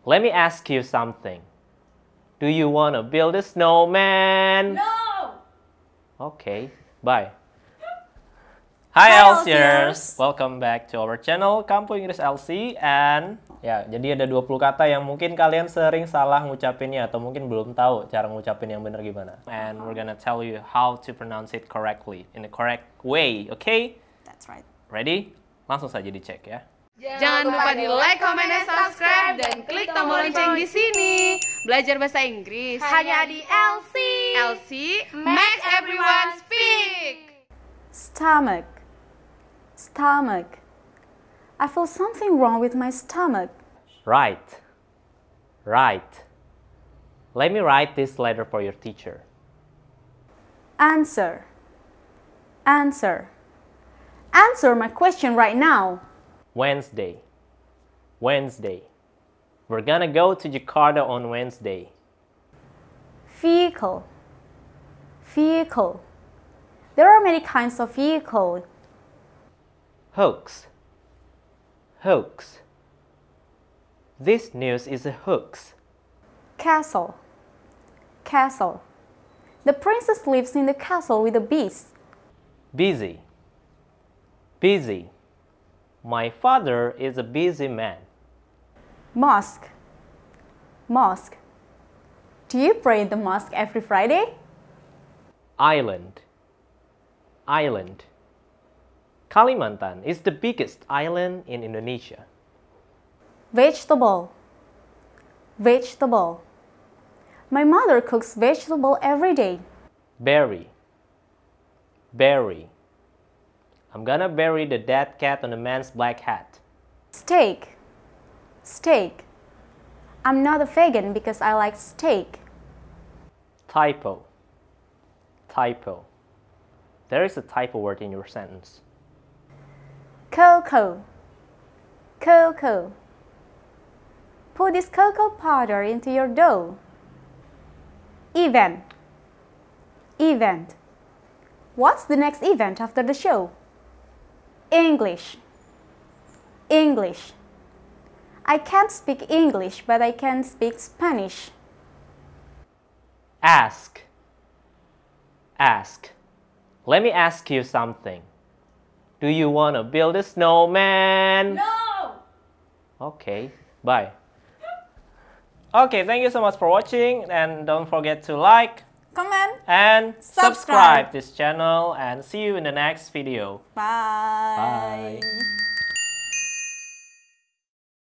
Let me ask you something. Do you want to build a snowman? No! Okay, bye. Hi, Hi, Elsiers. Welcome back to our channel Kampung Inggris LC and ya, jadi ada 20 kata yang mungkin kalian sering salah ngucapinnya atau mungkin belum tahu cara ngucapin yang benar gimana. And we're gonna tell you how to pronounce it correctly in the correct way, okay? That's right. Ready? Langsung saja dicek ya. Jangan lupa di like, comment, dan subscribe dan klik tombol lonceng di sini. Belajar bahasa Inggris Hanya di LC. LC makes everyone speak. Stomach. Stomach. I feel something wrong with my stomach. Write. Write. Let me write this letter for your teacher. Answer. Answer. Answer my question right now. Wednesday. Wednesday. We're gonna go to Jakarta on Wednesday. Vehicle. Vehicle. There are many kinds of vehicle. Hoax. Hoax. This news is a hoax. Castle. Castle. The princess lives in the castle with the beast. Busy. Busy. My father is a busy man. Mosque. Mosque. Do you pray in the mosque every Friday? Island. Island. Kalimantan is the biggest island in Indonesia. Vegetable. Vegetable. My mother cooks vegetable every day. Berry. Bury. I'm gonna bury the dead cat on the man's black hat. Steak. Steak. I'm not a vegan because I like steak. Typo. Typo. There is a typo word in your sentence. Cocoa. Cocoa. Put this cocoa powder into your dough. Event. Event. What's the next event after the show? English. English. I can't speak English, but I can speak Spanish. Ask. Ask. Let me ask you something. Do you want to build a snowman? No. Okay, bye. Okay, thank you so much for watching and don't forget to like Comment. and Subscribe. subscribe this channel and see you in the next video. Bye. Bye.